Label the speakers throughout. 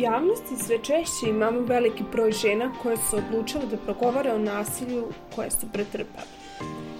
Speaker 1: javnosti sve češće imamo veliki broj žena koje su odlučile da progovore o nasilju koje su pretrpale.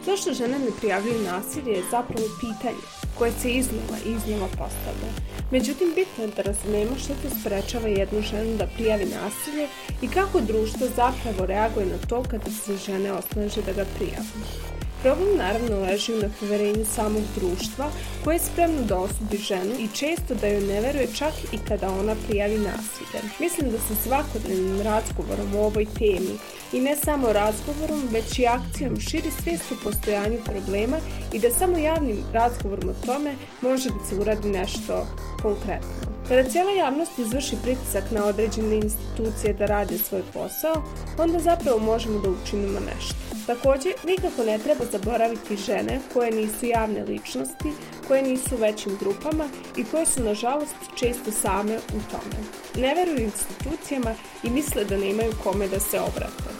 Speaker 1: Zašto žene ne prijavljaju nasilje je zapravo pitanje koje se iznova i iznova postavlja. Međutim, bitno je da razumemo što to sprečava jednu ženu da prijavi nasilje i kako društvo zapravo reaguje na to kada se žene osnaže da ga prijavi. Problem naravno leži u nepoverenju samog društva koje je spremno da osudi ženu i često da joj ne veruje čak i kada ona prijavi nasilje. Mislim da se svakodnevnim razgovorom o ovoj temi i ne samo razgovorom, već i akcijom širi svijest o postojanju problema i da samo javnim razgovorom o tome može da se uradi nešto konkretno. Kada cijela javnost izvrši pritisak na određene institucije da rade svoj posao, onda zapravo možemo da učinimo nešto. Također, nikako ne treba zaboraviti žene koje nisu javne ličnosti, koje nisu u većim grupama i koje su nažalost često same u tome. Ne veruju institucijama i misle da nemaju kome da se obrate.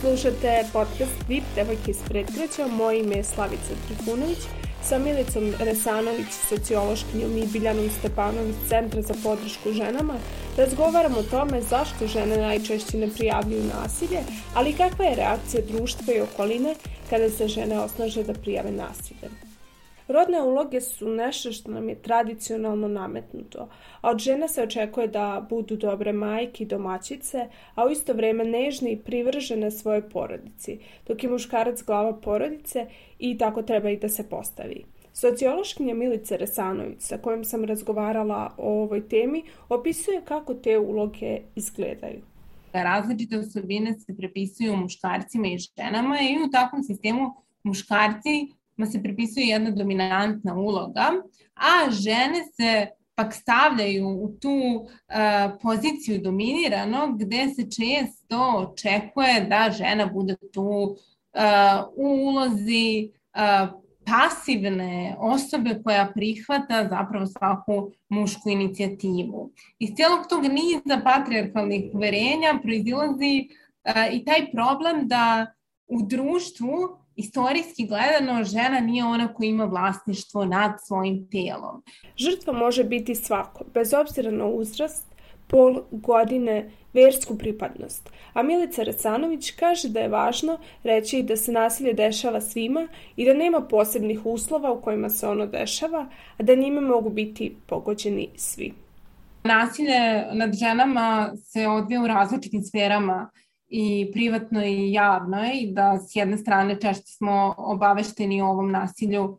Speaker 1: Slušate podcast VIP Devojke iz predgraća, moje ime je Slavica Trifunović, sa Milicom Resanović, sociološkinjom i Biljanom Stepanović Centra za podršku ženama, razgovaramo o tome zašto žene najčešće ne prijavljuju nasilje, ali kakva je reakcija društva i okoline kada se žene osnaže da prijave nasilje. Rodne uloge su nešto što nam je tradicionalno nametnuto, a od žena se očekuje da budu dobre majke i domaćice, a u isto vrijeme nežne i privržene svojoj porodici, dok je muškarac glava porodice i tako treba i da se postavi. Sociološkinja Milica Resanović, sa kojom sam razgovarala o ovoj temi, opisuje kako te uloge izgledaju.
Speaker 2: Različite osobine se prepisuju muškarcima i ženama i u takvom sistemu muškarci ma se pripisuje jedna dominantna uloga, a žene se pak stavljaju u tu uh, poziciju dominiranog gde se često očekuje da žena bude tu uh, u ulozi uh, pasivne osobe koja prihvata zapravo svaku mušku inicijativu. Iz cijelog tog niza patriarkalnih uverenja proizilazi uh, i taj problem da u društvu istorijski gledano žena nije ona koja ima vlasništvo nad svojim telom.
Speaker 1: Žrtva može biti svako, bez obzira na uzrast, pol, godine, versku pripadnost. A Milica Resanović kaže da je važno reći da se nasilje dešava svima i da nema posebnih uslova u kojima se ono dešava, a da njime mogu biti pogođeni svi.
Speaker 2: Nasilje nad ženama se odvija u različitim sferama i privatno i javno i da s jedne strane češće smo obavešteni o ovom nasilju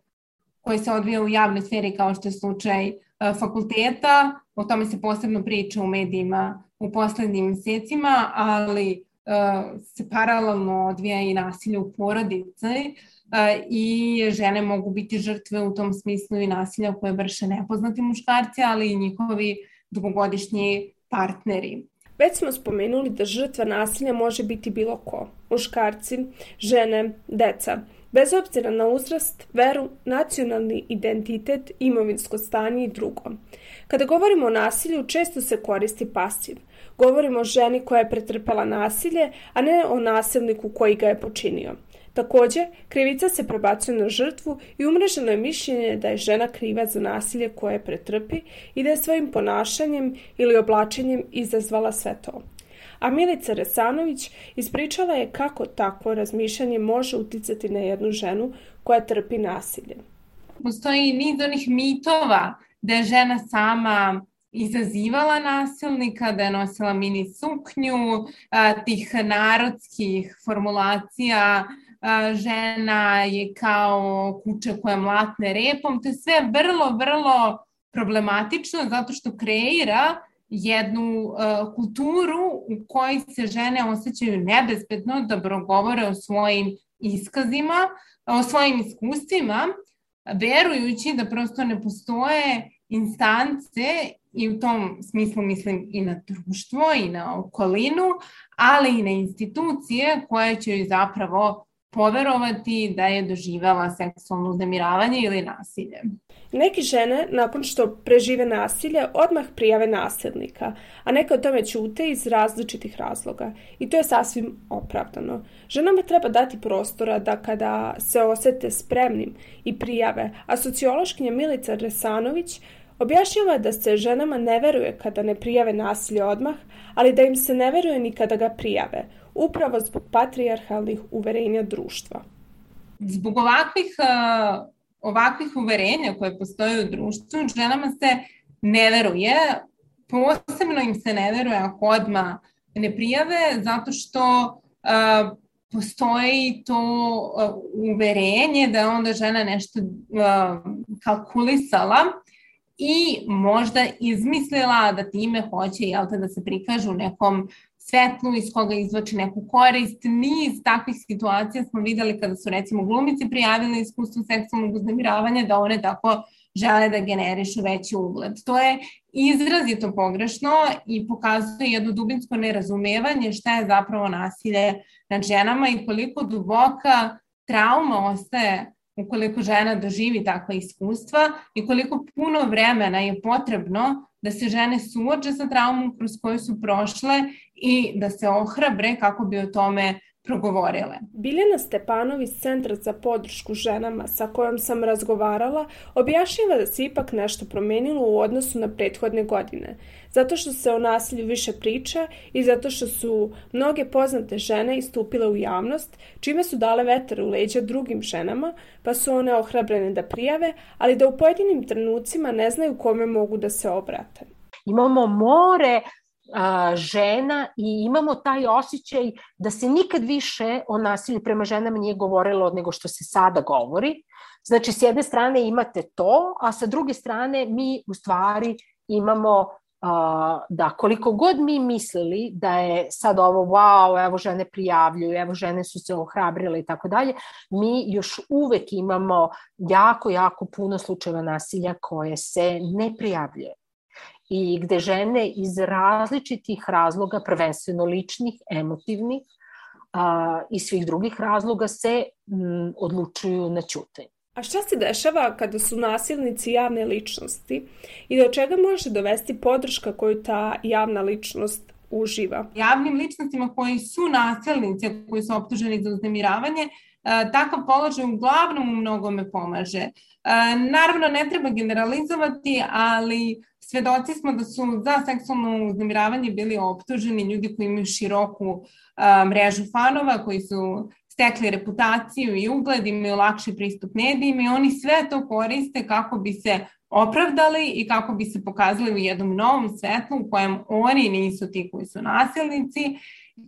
Speaker 2: koji se odvija u javnoj sferi kao što je slučaj e, fakulteta, o tome se posebno priča u medijima u poslednjim mesecima, ali uh, se paralelno odvija i nasilje u porodici uh, i žene mogu biti žrtve u tom smislu i nasilja koje vrše nepoznati muškarci, ali i njihovi dugogodišnji partneri.
Speaker 1: Već smo spomenuli da žrtva nasilja može biti bilo ko. Muškarci, žene, deca. Bez obzira na uzrast, veru, nacionalni identitet, imovinsko stanje i drugo. Kada govorimo o nasilju, često se koristi pasiv. Govorimo o ženi koja je pretrpela nasilje, a ne o nasilniku koji ga je počinio. Takođe, krivica se prebacuje na žrtvu i umreženo je mišljenje da je žena kriva za nasilje koje pretrpi i da je svojim ponašanjem ili oblačenjem izazvala sve to. A Milica Resanović ispričala je kako takvo razmišljanje može uticati na jednu ženu koja trpi nasilje.
Speaker 2: Postoji niz onih mitova da je žena sama izazivala nasilnika, da je nosila mini suknju, tih narodskih formulacija žena je kao kuće koja mlatne repom, to je sve vrlo, vrlo problematično zato što kreira jednu uh, kulturu u kojoj se žene osjećaju nebezbedno da progovore o svojim iskazima, o svojim iskustvima, verujući da prosto ne postoje instance i u tom smislu mislim i na društvo i na okolinu, ali i na institucije koje će joj zapravo poverovati da je doživela seksualno uznemiravanje ili nasilje.
Speaker 1: Neki žene, nakon što prežive nasilje, odmah prijave nasilnika, a neke o tome ćute iz različitih razloga. I to je sasvim opravdano. Ženama treba dati prostora da kada se osete spremnim i prijave, a sociološkinja Milica Resanović Objašnjava da se ženama ne veruje kada ne prijave nasilje odmah, ali da im se ne veruje ni kada ga prijave, upravo zbog patrijarhalnih uverenja društva.
Speaker 2: Zbog ovakvih, ovakvih uverenja koje postoje u društvu, ženama se ne veruje, posebno im se ne veruje ako odmah ne prijave, zato što uh, postoji to uh, uverenje da je onda žena nešto kalkulisala i možda izmislila da time hoće jel te, da se prikaže u nekom svetlu iz koga izvače neku korist. Niz takvih situacija smo videli kada su recimo glumici prijavili iskustvo seksualnog uznemiravanja da one tako žele da generišu veći ugled. To je izrazito pogrešno i pokazuje jedno dubinsko nerazumevanje šta je zapravo nasilje nad ženama i koliko duboka trauma ostaje ukoliko žena doživi takva iskustva i koliko puno vremena je potrebno da se žene suoče sa traumom kroz koju su prošle i da se ohrabre kako bi o tome progovorile.
Speaker 1: Biljana Stepanov iz Centra za podršku ženama sa kojom sam razgovarala objašnjava da se ipak nešto promenilo u odnosu na prethodne godine, zato što se o nasilju više priča i zato što su mnoge poznate žene istupile u javnost, čime su dale vetar u leđa drugim ženama, pa su one ohrabrene da prijave, ali da u pojedinim trenucima ne znaju kome mogu da se obrate.
Speaker 3: Imamo more a, žena i imamo taj osjećaj da se nikad više o nasilju prema ženama nije govorilo nego što se sada govori. Znači, s jedne strane imate to, a sa druge strane mi u stvari imamo da koliko god mi mislili da je sad ovo wow, evo žene prijavljuju, evo žene su se ohrabrile i tako dalje, mi još uvek imamo jako, jako puno slučajeva nasilja koje se ne prijavljuje i gde žene iz različitih razloga, prvenstveno ličnih, emotivnih a, i svih drugih razloga se m, odlučuju na ćutanje.
Speaker 1: A šta se dešava kada su nasilnici javne ličnosti i do čega može dovesti podrška koju ta javna ličnost uživa?
Speaker 2: Javnim ličnostima koji su nasilnici, koji su optuženi za uznemiravanje, takav položaj uglavnom u mnogome pomaže. Naravno, ne treba generalizovati, ali svedoci smo da su za seksualno uznemiravanje bili optuženi ljudi koji imaju široku mrežu fanova, koji su stekli reputaciju i ugled, imaju lakši pristup medijima i oni sve to koriste kako bi se opravdali i kako bi se pokazali u jednom novom svetlu u kojem oni nisu ti koji su nasilnici,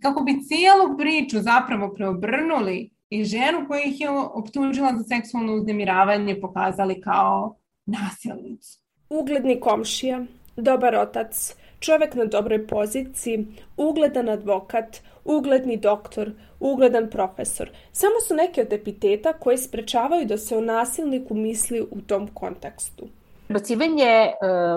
Speaker 2: kako bi cijelu priču zapravo preobrnuli i ženu koja ih je optužila za seksualno uznemiravanje pokazali kao nasilnicu.
Speaker 1: Ugledni komšija, dobar otac, čovek na dobroj poziciji, ugledan advokat, ugledni doktor, ugledan profesor. Samo su neke od epiteta koje sprečavaju da se o nasilniku misli u tom kontekstu.
Speaker 3: Prebacivanje e,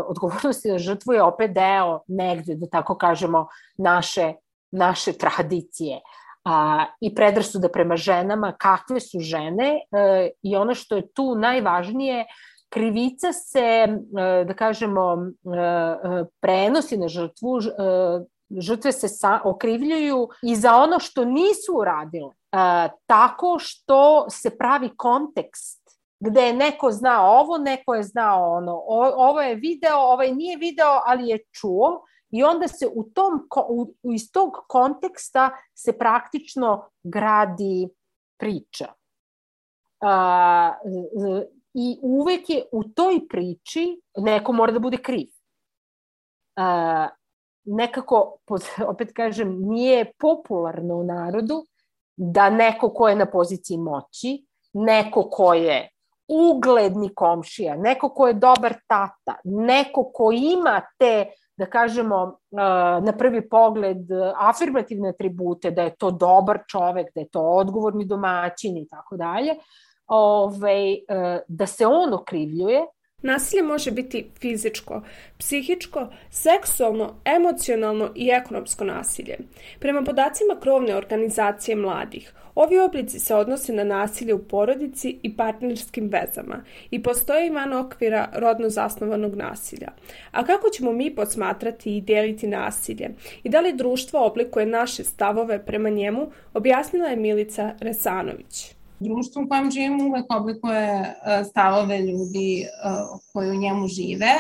Speaker 3: odgovornosti na žrtvu je opet deo negde, da tako kažemo, naše, naše tradicije a, i predrasuda prema ženama, kakve su žene e, i ono što je tu najvažnije, krivica se, e, da kažemo, e, prenosi na žrtvu, žrtve se sa, okrivljuju i za ono što nisu uradile, tako što se pravi kontekst gde je neko znao ovo, neko je znao ono, o, ovo je video, ovaj nije video, ali je čuo i onda se u tom, u, iz tog konteksta se praktično gradi priča. A, I uvek je u toj priči neko mora da bude kriv. A, nekako, opet kažem, nije popularno u narodu da neko ko je na poziciji moći, neko ko je ugledni komšija, neko ko je dobar tata, neko ko ima te da kažemo, na prvi pogled afirmativne atribute, da je to dobar čovek, da je to odgovorni domaćin i tako dalje, ovaj, da se on okrivljuje,
Speaker 1: Nasilje može biti fizičko, psihičko, seksualno, emocionalno i ekonomsko nasilje. Prema podacima krovne organizacije mladih, ovi oblici se odnose na nasilje u porodici i partnerskim vezama i postoje van okvira rodno zasnovanog nasilja. A kako ćemo mi posmatrati i deliti nasilje i da li društvo oblikuje naše stavove prema njemu, objasnila je Milica Resanović
Speaker 2: društvo u kojem živimo uvek oblikuje e, stavove ljudi e, koji u njemu žive.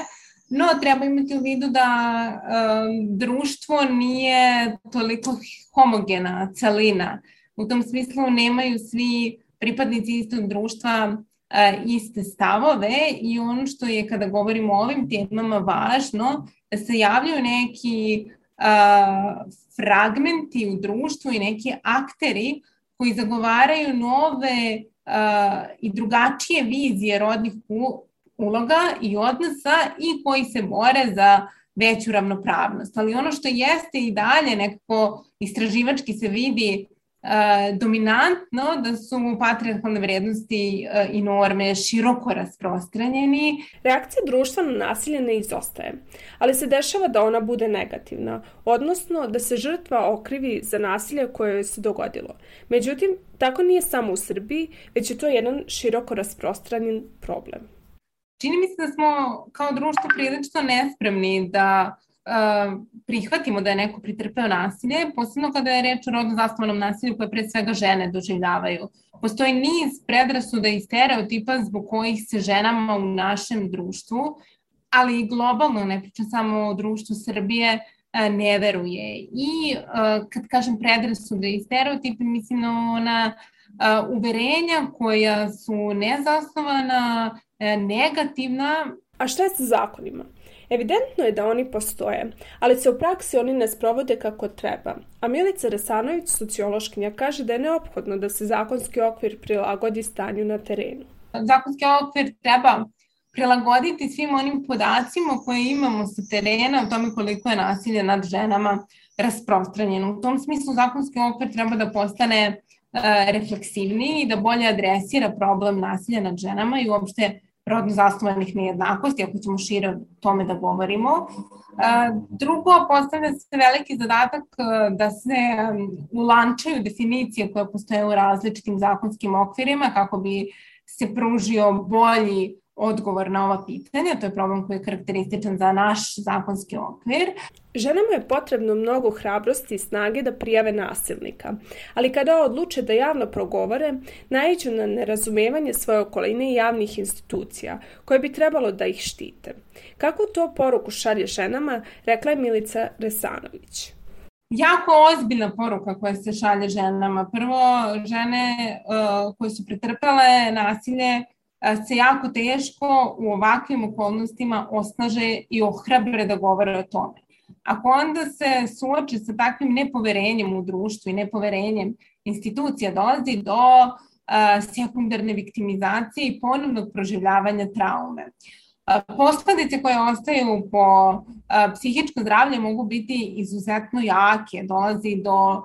Speaker 2: No, treba imati u vidu da um, društvo nije toliko homogena celina. U tom smislu nemaju svi pripadnici istog društva iste stavove i ono što je kada govorimo o ovim temama važno, da se javljaju neki fragmenti u društvu i neki akteri koji zagovaraju nove uh, i drugačije vizije rodnih uloga i odnosa i koji se bore za veću ravnopravnost. Ali ono što jeste i dalje nekako istraživački se vidi dominantno da su patriarchalne vrednosti e, i norme široko rasprostranjeni.
Speaker 1: Reakcija društva na nasilje ne izostaje, ali se dešava da ona bude negativna, odnosno da se žrtva okrivi za nasilje koje joj se dogodilo. Međutim, tako nije samo u Srbiji, već je to jedan široko rasprostranjen problem.
Speaker 2: Čini mi se da smo kao društvo prilično nespremni da prihvatimo da je neko pritrpeo nasilje, posebno kada je reč o rodno zasnovanom nasilju koje pre svega žene doživljavaju. Postoji niz predrasuda i stereotipa zbog kojih se ženama u našem društvu, ali i globalno, ne pričam samo o društvu Srbije, ne veruje. I kad kažem predrasude i stereotipe, mislim na ona uverenja koja su nezasnovana, negativna.
Speaker 1: A šta je sa zakonima? Evidentno je da oni postoje, ali se u praksi oni ne sprovode kako treba. A Milica Resanović, sociološkinja, kaže da je neophodno da se zakonski okvir prilagodi stanju na terenu.
Speaker 2: Zakonski okvir treba prilagoditi svim onim podacima koje imamo sa terena o tome koliko je nasilje nad ženama rasprostranjeno. U tom smislu zakonski okvir treba da postane e, refleksivniji i da bolje adresira problem nasilja nad ženama i uopšte rodno zasnovanih nejednakosti, ako ćemo šire o tome da govorimo. E, drugo, postavlja se veliki zadatak e, da se ulančaju definicije koje postoje u različitim zakonskim okvirima kako bi se pružio bolji odgovor na ova pitanja. To je problem koji je karakterističan za naš zakonski okvir.
Speaker 1: Ženama je potrebno mnogo hrabrosti i snage da prijave nasilnika, ali kada odluče da javno progovore, naiđu na nerazumevanje svoje okoline i javnih institucija, koje bi trebalo da ih štite. Kako to poruku šalje ženama, rekla je Milica Resanović
Speaker 2: jako ozbiljna poruka koja se šalje ženama. Prvo, žene uh, koje su pretrpele nasilje se jako teško u ovakvim okolnostima osnaže i ohrabre da govore o tome. Ako onda se suoče sa takvim nepoverenjem u društvu i nepoverenjem institucija, dolazi do sekundarne viktimizacije i ponovnog proživljavanja traume. Posledice koje ostaju po psihičko zdravlje mogu biti izuzetno jake, dolazi do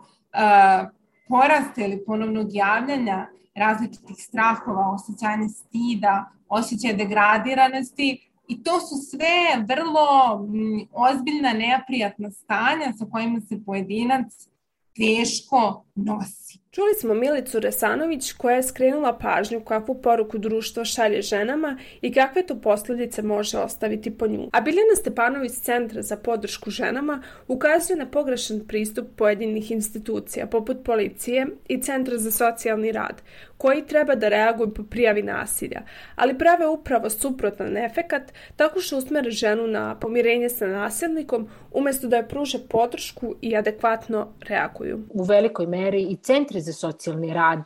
Speaker 2: porasta ili ponovnog javljanja različitih strahova, osjećanja stida, osjećaja degradiranosti i to su sve vrlo m, ozbiljna neprijatna stanja sa kojima se pojedinac teško nosi.
Speaker 1: Čuli smo Milicu Resanović koja je skrenula pažnju kakvu poruku društvo šalje ženama i kakve to posledice može ostaviti po nju. A Biljana Stepanović Centra za podršku ženama ukazuje na pogrešan pristup pojedinih institucija poput policije i Centra za socijalni rad koji treba da reaguju po prijavi nasilja, ali prave upravo suprotan efekat tako što usmere ženu na pomirenje sa nasilnikom umesto da je pruže podršku i adekvatno reaguju.
Speaker 3: U velikoj meri i centri za socijalni rad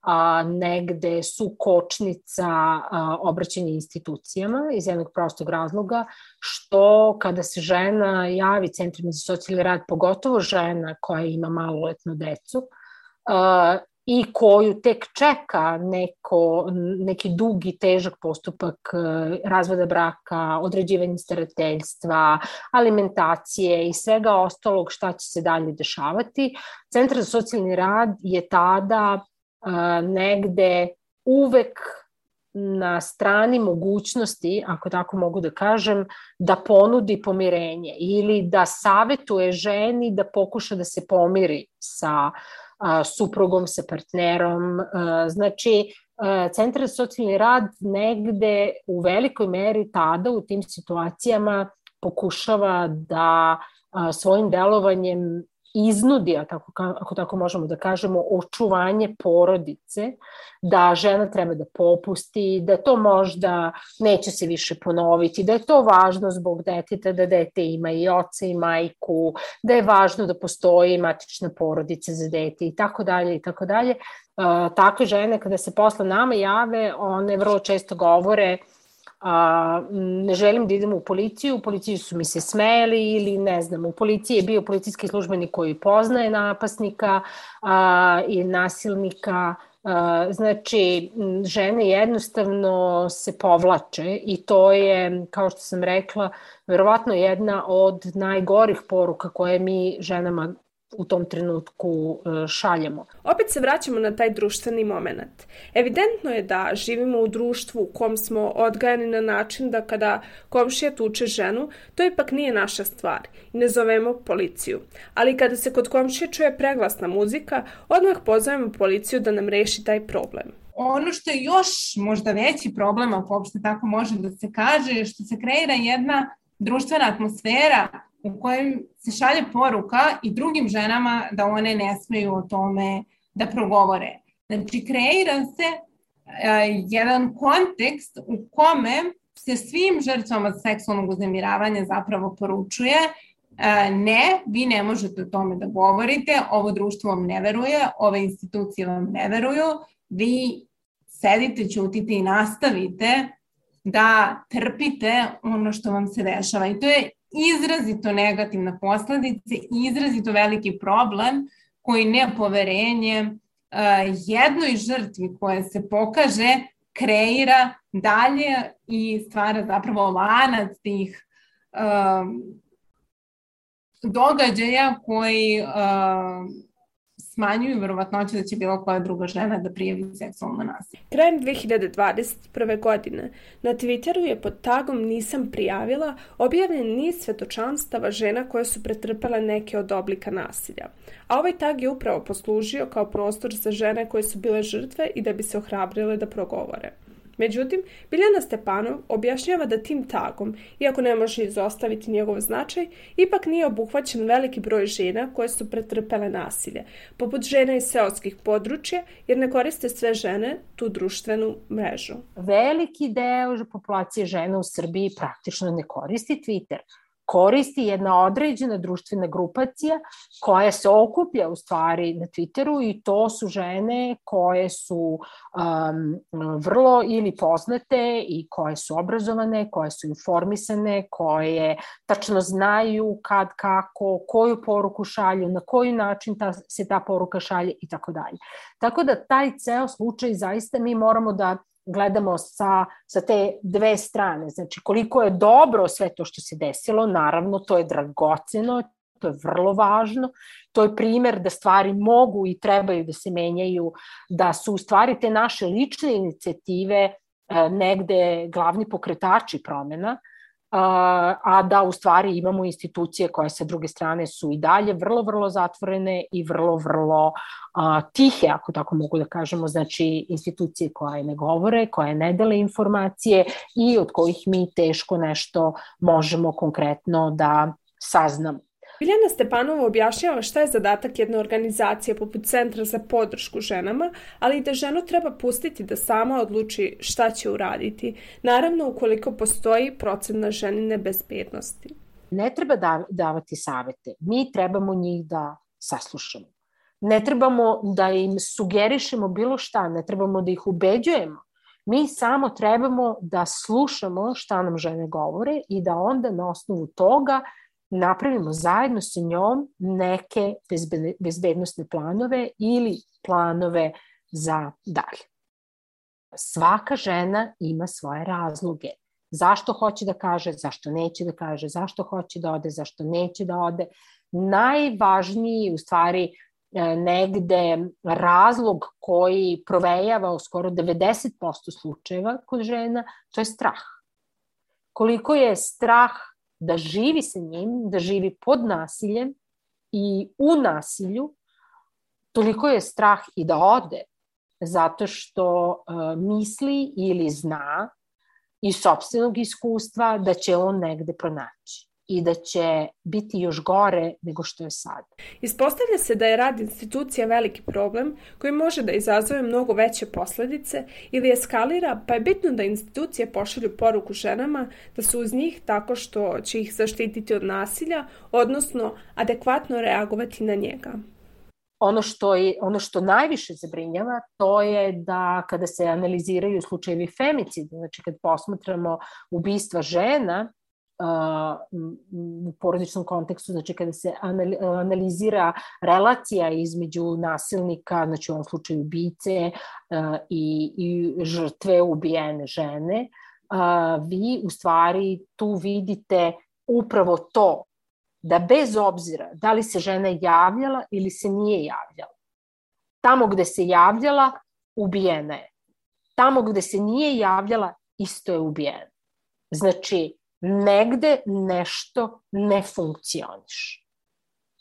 Speaker 3: a, negde su kočnica a, obraćanja institucijama iz jednog prostog razloga, što kada se žena javi centrima za socijalni rad, pogotovo žena koja ima maloletnu decu, a, i koju tek čeka neko, neki dugi, težak postupak razvoda braka, određivanje starateljstva, alimentacije i svega ostalog šta će se dalje dešavati. Centar za socijalni rad je tada a, negde uvek na strani mogućnosti, ako tako mogu da kažem, da ponudi pomirenje ili da savetuje ženi da pokuša da se pomiri sa a, suprugom, sa partnerom. Znači, Centar za socijalni rad negde u velikoj meri tada u tim situacijama pokušava da svojim delovanjem iznudi, tako, ako tako možemo da kažemo, očuvanje porodice, da žena treba da popusti, da to možda neće se više ponoviti, da je to važno zbog deteta, da dete ima i oca i majku, da je važno da postoji matična porodica za dete i tako dalje i tako dalje. Takve žene kada se posle nama jave, one vrlo često govore uh, a, ne želim da idem u policiju, u policiji su mi se smeli ili ne znam, u policiji je bio policijski službenik koji poznaje napasnika a, i nasilnika, a, znači žene jednostavno se povlače i to je, kao što sam rekla, verovatno jedna od najgorih poruka koje mi ženama u tom trenutku e, šaljemo.
Speaker 1: Opet se vraćamo na taj društveni moment. Evidentno je da živimo u društvu u kom smo odgajani na način da kada komšija tuče ženu, to ipak nije naša stvar i ne zovemo policiju. Ali kada se kod komšije čuje preglasna muzika, odmah pozovemo policiju da nam reši taj problem.
Speaker 2: Ono što je još možda veći problem, ako uopšte tako može da se kaže, je što se kreira jedna društvena atmosfera u kojem se šalje poruka i drugim ženama da one ne smeju o tome da progovore. Znači, kreira se uh, jedan kontekst u kome se svim žrtvama seksualnog uznemiravanja zapravo poručuje uh, ne, vi ne možete o tome da govorite, ovo društvo vam ne veruje, ove institucije vam ne veruju, vi sedite, ćutite i nastavite da trpite ono što vam se dešava. I to je izrazito negativna posledica, izrazito veliki problem koji nepoverenje jednoj žrtvi koja se pokaže kreira dalje i stvara zapravo lanac tih uh, događaja koji uh, smanjuju verovatnoće da će bilo koja druga žena da prijavi seksualno nasilje.
Speaker 1: Krajem 2021. godine na Twitteru je pod tagom Nisam prijavila objavljen niz svetočanstava žena koje su pretrpele neke od oblika nasilja. A ovaj tag je upravo poslužio kao prostor za žene koje su bile žrtve i da bi se ohrabrile da progovore. Međutim, Biljana Stepanov objašnjava da tim tagom, iako ne može izostaviti njegov značaj, ipak nije obuhvaćen veliki broj žena koje su pretrpele nasilje, poput žena iz seoskih područja, jer ne koriste sve žene tu društvenu mrežu.
Speaker 3: Veliki deo populacije žena u Srbiji praktično ne koristi Twitter koristi jedna određena društvena grupacija koja se okuplja u stvari na Twitteru i to su žene koje su um, vrlo ili poznate i koje su obrazovane, koje su informisane, koje tačno znaju kad, kako, koju poruku šalju, na koji način ta, se ta poruka šalje i tako dalje. Tako da taj ceo slučaj zaista mi moramo da gledamo sa, sa te dve strane. Znači, koliko je dobro sve to što se desilo, naravno, to je dragoceno, to je vrlo važno, to je primer da stvari mogu i trebaju da se menjaju, da su u stvari te naše lične inicijative e, negde glavni pokretači promena, a da u stvari imamo institucije koje sa druge strane su i dalje vrlo, vrlo zatvorene i vrlo, vrlo a, tihe, ako tako mogu da kažemo, znači institucije koje ne govore, koje ne dele informacije i od kojih mi teško nešto možemo konkretno da saznamo.
Speaker 1: Biljana Stepanova objašnjava šta je zadatak jedne organizacije poput Centra za podršku ženama, ali i da ženu treba pustiti da sama odluči šta će uraditi, naravno ukoliko postoji procena ženine bezbednosti.
Speaker 3: Ne treba da, davati savete, mi trebamo njih da saslušamo. Ne trebamo da im sugerišemo bilo šta, ne trebamo da ih ubeđujemo. Mi samo trebamo da slušamo šta nam žene govore i da onda na osnovu toga napravimo zajedno sa njom neke bezbednostne planove ili planove za dalje. Svaka žena ima svoje razloge. Zašto hoće da kaže, zašto neće da kaže, zašto hoće da ode, zašto neće da ode. Najvažniji u stvari e, negde razlog koji provejava u skoro 90% slučajeva kod žena, to je strah. Koliko je strah da živi sa njim, da živi pod nasiljem i u nasilju, toliko je strah i da ode, zato što uh, misli ili zna iz sobstvenog iskustva da će on negde pronaći. I da će biti još gore nego što je sad.
Speaker 1: Ispostavlja se da je rad institucija veliki problem koji može da izazove mnogo veće posledice ili eskalira, pa je bitno da institucije pošalju poruku ženama da su uz njih tako što će ih zaštititi od nasilja, odnosno adekvatno reagovati na njega
Speaker 3: ono što, je, ono što najviše zabrinjava to je da kada se analiziraju slučajevi femicida, znači kad posmatramo ubistva žena, u porodičnom kontekstu, znači kada se analizira relacija između nasilnika, znači u ovom slučaju ubice i, i žrtve ubijene žene, vi u stvari tu vidite upravo to da bez obzira da li se žena javljala ili se nije javljala, tamo gde se javljala, ubijena je. Tamo gde se nije javljala, isto je ubijena. Znači, negde nešto ne funkcioniš.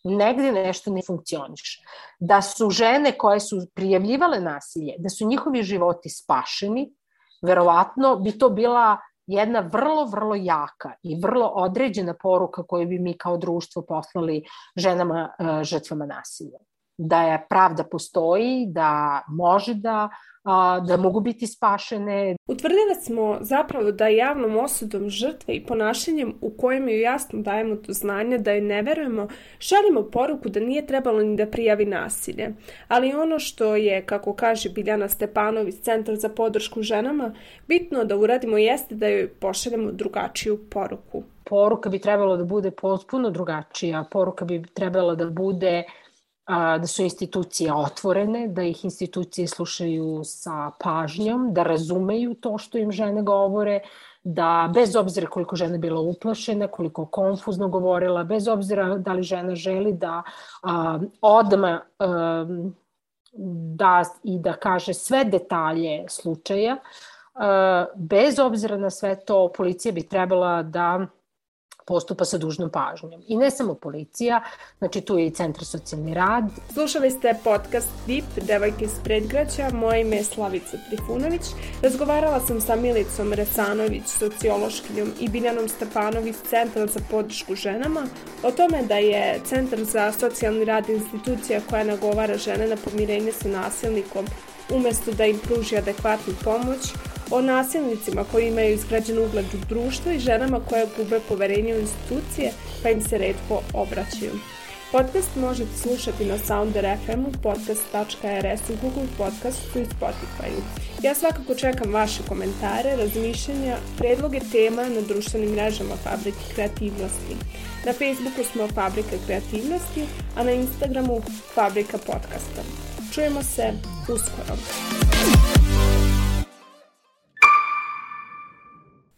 Speaker 3: Negde nešto ne funkcioniš. Da su žene koje su prijavljivale nasilje, da su njihovi životi spašeni, verovatno bi to bila jedna vrlo, vrlo jaka i vrlo određena poruka koju bi mi kao društvo poslali ženama e, žrtvama nasilja. Da je pravda postoji, da može da a, da mogu biti spašene.
Speaker 1: Utvrdili smo zapravo da javnom osudom žrtve i ponašanjem u kojem ju jasno dajemo do znanja da joj ne verujemo, šaljimo poruku da nije trebalo ni da prijavi nasilje. Ali ono što je, kako kaže Biljana Stepanović, Centar za podršku ženama, bitno da uradimo jeste da joj pošaljemo drugačiju poruku.
Speaker 3: Poruka bi trebalo da bude potpuno drugačija. Poruka bi trebala da bude da su institucije otvorene, da ih institucije slušaju sa pažnjom, da razumeju to što im žene govore, da bez obzira koliko žena bila uplašena, koliko konfuzno govorila, bez obzira da li žena želi da a, odma a, da i da kaže sve detalje slučaja, a, bez obzira na sve to policija bi trebala da postupa sa dužnom pažnjom. I ne samo policija, znači tu je i Centar socijalni rad.
Speaker 1: Slušali ste podcast VIP, Devojke iz predgraća, moje ime je Slavica Trifunović. Razgovarala sam sa Milicom Resanović, sociološkinjom i Biljanom Stepanović, Centar za podršku ženama, o tome da je Centar za socijalni rad institucija koja nagovara žene na pomirenje sa nasilnikom umesto da im pruži adekvatnu pomoć, o nasilnicima koji imaju izgrađen ugled u društvu i ženama koje gube poverenje u institucije pa im se redko obraćaju. Podcast možete slušati na Sounder FM-u, podcast.rs u Google Podcastu i Spotify-u. Ja svakako čekam vaše komentare, razmišljanja, predloge tema na društvenim mrežama Fabrike kreativnosti. Na Facebooku smo Fabrika kreativnosti, a na Instagramu Fabrika podcasta. Čujemo se uskoro.